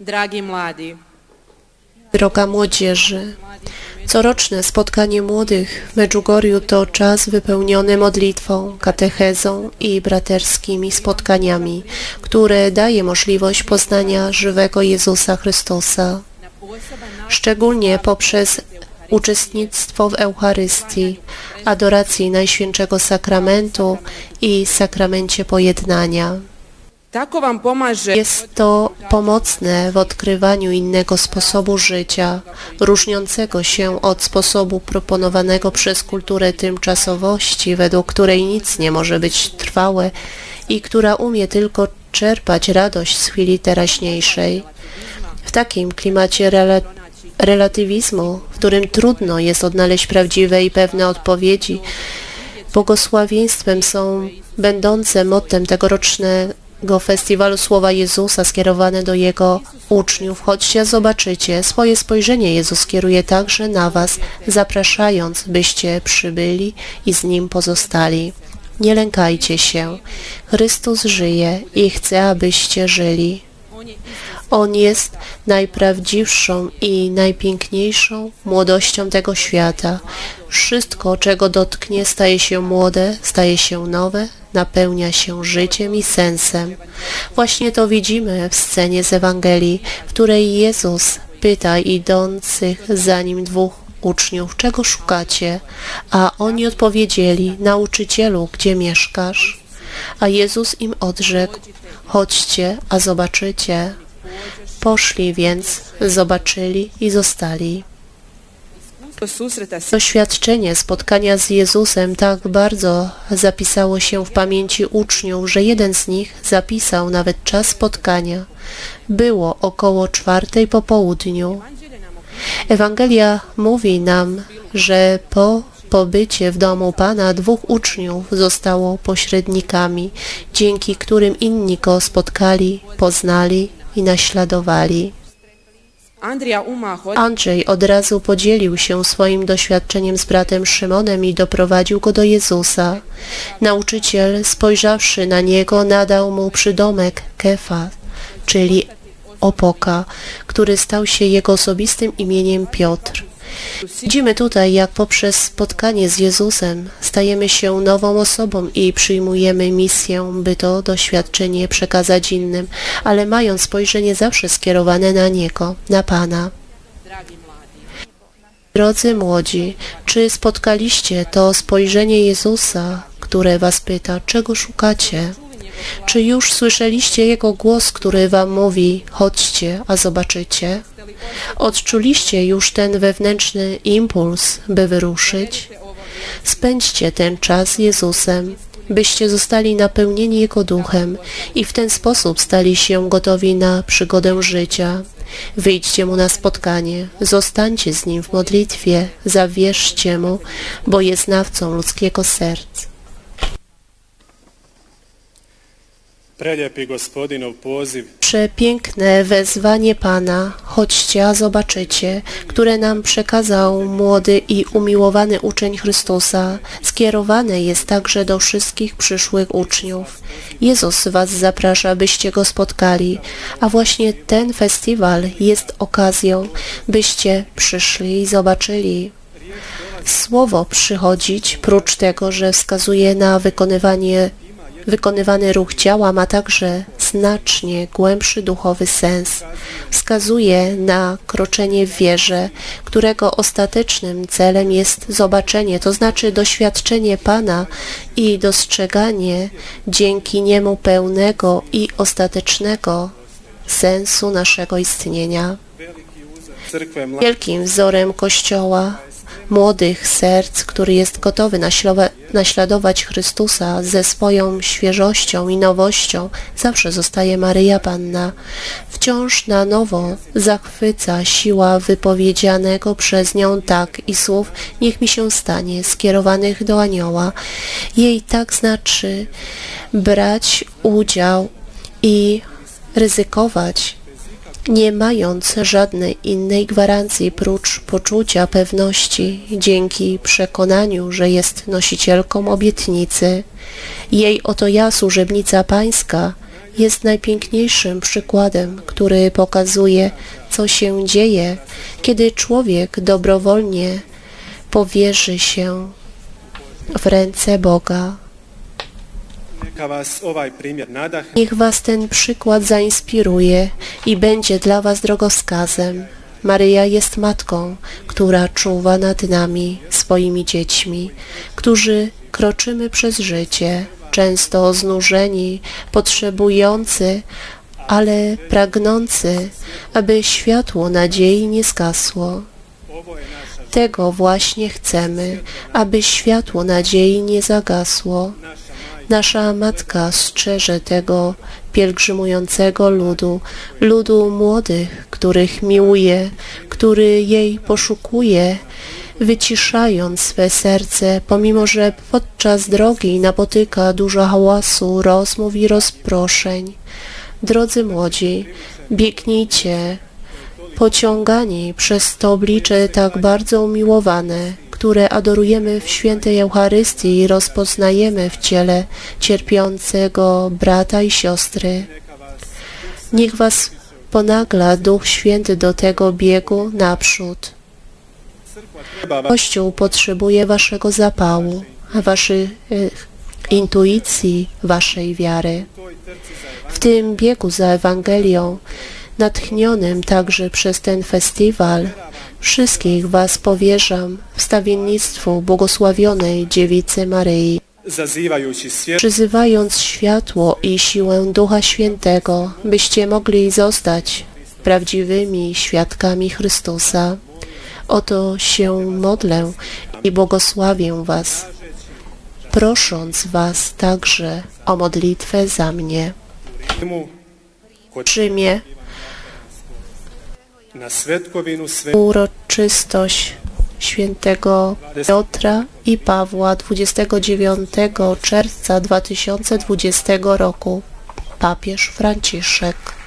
Dragi mladi, Droga młodzieży, coroczne spotkanie młodych w Medjugorju to czas wypełniony modlitwą, katechezą i braterskimi spotkaniami, które daje możliwość poznania żywego Jezusa Chrystusa, szczególnie poprzez uczestnictwo w Eucharystii, adoracji Najświętszego Sakramentu i sakramencie pojednania. Jest to pomocne w odkrywaniu innego sposobu życia, różniącego się od sposobu proponowanego przez kulturę tymczasowości, według której nic nie może być trwałe i która umie tylko czerpać radość z chwili teraźniejszej. W takim klimacie rela relatywizmu, w którym trudno jest odnaleźć prawdziwe i pewne odpowiedzi, błogosławieństwem są będące mottem tegorocznego festiwalu Słowa Jezusa skierowane do Jego uczniów. Chodźcie, zobaczycie, swoje spojrzenie Jezus kieruje także na Was, zapraszając, byście przybyli i z Nim pozostali. Nie lękajcie się. Chrystus żyje i chce, abyście żyli. On jest najprawdziwszą i najpiękniejszą młodością tego świata. Wszystko, czego dotknie, staje się młode, staje się nowe, napełnia się życiem i sensem. Właśnie to widzimy w scenie z Ewangelii, w której Jezus pyta idących za nim dwóch uczniów, czego szukacie? A oni odpowiedzieli, nauczycielu, gdzie mieszkasz? A Jezus im odrzekł, chodźcie, a zobaczycie. Poszli więc, zobaczyli i zostali. Doświadczenie spotkania z Jezusem tak bardzo zapisało się w pamięci uczniów, że jeden z nich zapisał nawet czas spotkania. Było około czwartej po południu. Ewangelia mówi nam, że po pobycie w domu Pana dwóch uczniów zostało pośrednikami, dzięki którym inni go spotkali, poznali i naśladowali. Andrzej od razu podzielił się swoim doświadczeniem z bratem Szymonem i doprowadził go do Jezusa. Nauczyciel, spojrzawszy na niego, nadał mu przydomek Kefa, czyli opoka, który stał się jego osobistym imieniem Piotr. Widzimy tutaj, jak poprzez spotkanie z Jezusem stajemy się nową osobą i przyjmujemy misję, by to doświadczenie przekazać innym, ale mając spojrzenie zawsze skierowane na Niego, na Pana. Drodzy młodzi, czy spotkaliście to spojrzenie Jezusa, które was pyta, czego szukacie? Czy już słyszeliście Jego głos, który wam mówi, chodźcie, a zobaczycie? Odczuliście już ten wewnętrzny impuls, by wyruszyć? Spędźcie ten czas Jezusem, byście zostali napełnieni Jego duchem i w ten sposób stali się gotowi na przygodę życia. Wyjdźcie Mu na spotkanie, zostańcie z Nim w modlitwie, zawierzcie Mu, bo jest znawcą ludzkiego serc. Przepiękne wezwanie Pana, chodźcie, a zobaczycie, które nam przekazał młody i umiłowany uczeń Chrystusa, skierowane jest także do wszystkich przyszłych uczniów. Jezus Was zaprasza, byście Go spotkali, a właśnie ten festiwal jest okazją, byście przyszli i zobaczyli. Słowo przychodzić, prócz tego, że wskazuje na wykonywanie Wykonywany ruch ciała ma także znacznie głębszy duchowy sens. Wskazuje na kroczenie w wierze, którego ostatecznym celem jest zobaczenie, to znaczy doświadczenie Pana i dostrzeganie dzięki niemu pełnego i ostatecznego sensu naszego istnienia. Wielkim wzorem Kościoła, młodych serc, który jest gotowy naśladować Chrystusa ze swoją świeżością i nowością, zawsze zostaje Maryja Panna. Wciąż na nowo zachwyca siła wypowiedzianego przez nią tak i słów niech mi się stanie, skierowanych do anioła. Jej tak znaczy brać udział i ryzykować nie mając żadnej innej gwarancji prócz poczucia pewności dzięki przekonaniu, że jest nosicielką obietnicy. Jej oto ja, służebnica pańska, jest najpiękniejszym przykładem, który pokazuje, co się dzieje, kiedy człowiek dobrowolnie powierzy się w ręce Boga. Niech Was ten przykład zainspiruje i będzie dla Was drogowskazem. Maryja jest matką, która czuwa nad nami, swoimi dziećmi, którzy kroczymy przez życie, często znużeni, potrzebujący, ale pragnący, aby światło nadziei nie zgasło. Tego właśnie chcemy, aby światło nadziei nie zagasło. Nasza Matka strzeże tego pielgrzymującego ludu, ludu młodych, których miłuje, który jej poszukuje, wyciszając swe serce, pomimo że podczas drogi napotyka dużo hałasu, rozmów i rozproszeń. Drodzy młodzi, biegnijcie, pociągani przez to oblicze tak bardzo umiłowane, które adorujemy w świętej Eucharystii rozpoznajemy w ciele cierpiącego brata i siostry. Niech Was ponagla Duch Święty do tego biegu naprzód. Kościół potrzebuje Waszego zapału, Waszych e, intuicji, Waszej wiary. W tym biegu za Ewangelią, natchnionym także przez ten festiwal, wszystkich Was powierzam wstawiennictwu błogosławionej Dziewicy Maryi, przyzywając światło i siłę Ducha Świętego, byście mogli zostać prawdziwymi świadkami Chrystusa. Oto się modlę i błogosławię Was, prosząc Was także o modlitwę za mnie. W Rzymie uroczystość świętego Piotra i Pawła 29 czerwca 2020 roku. Papież Franciszek.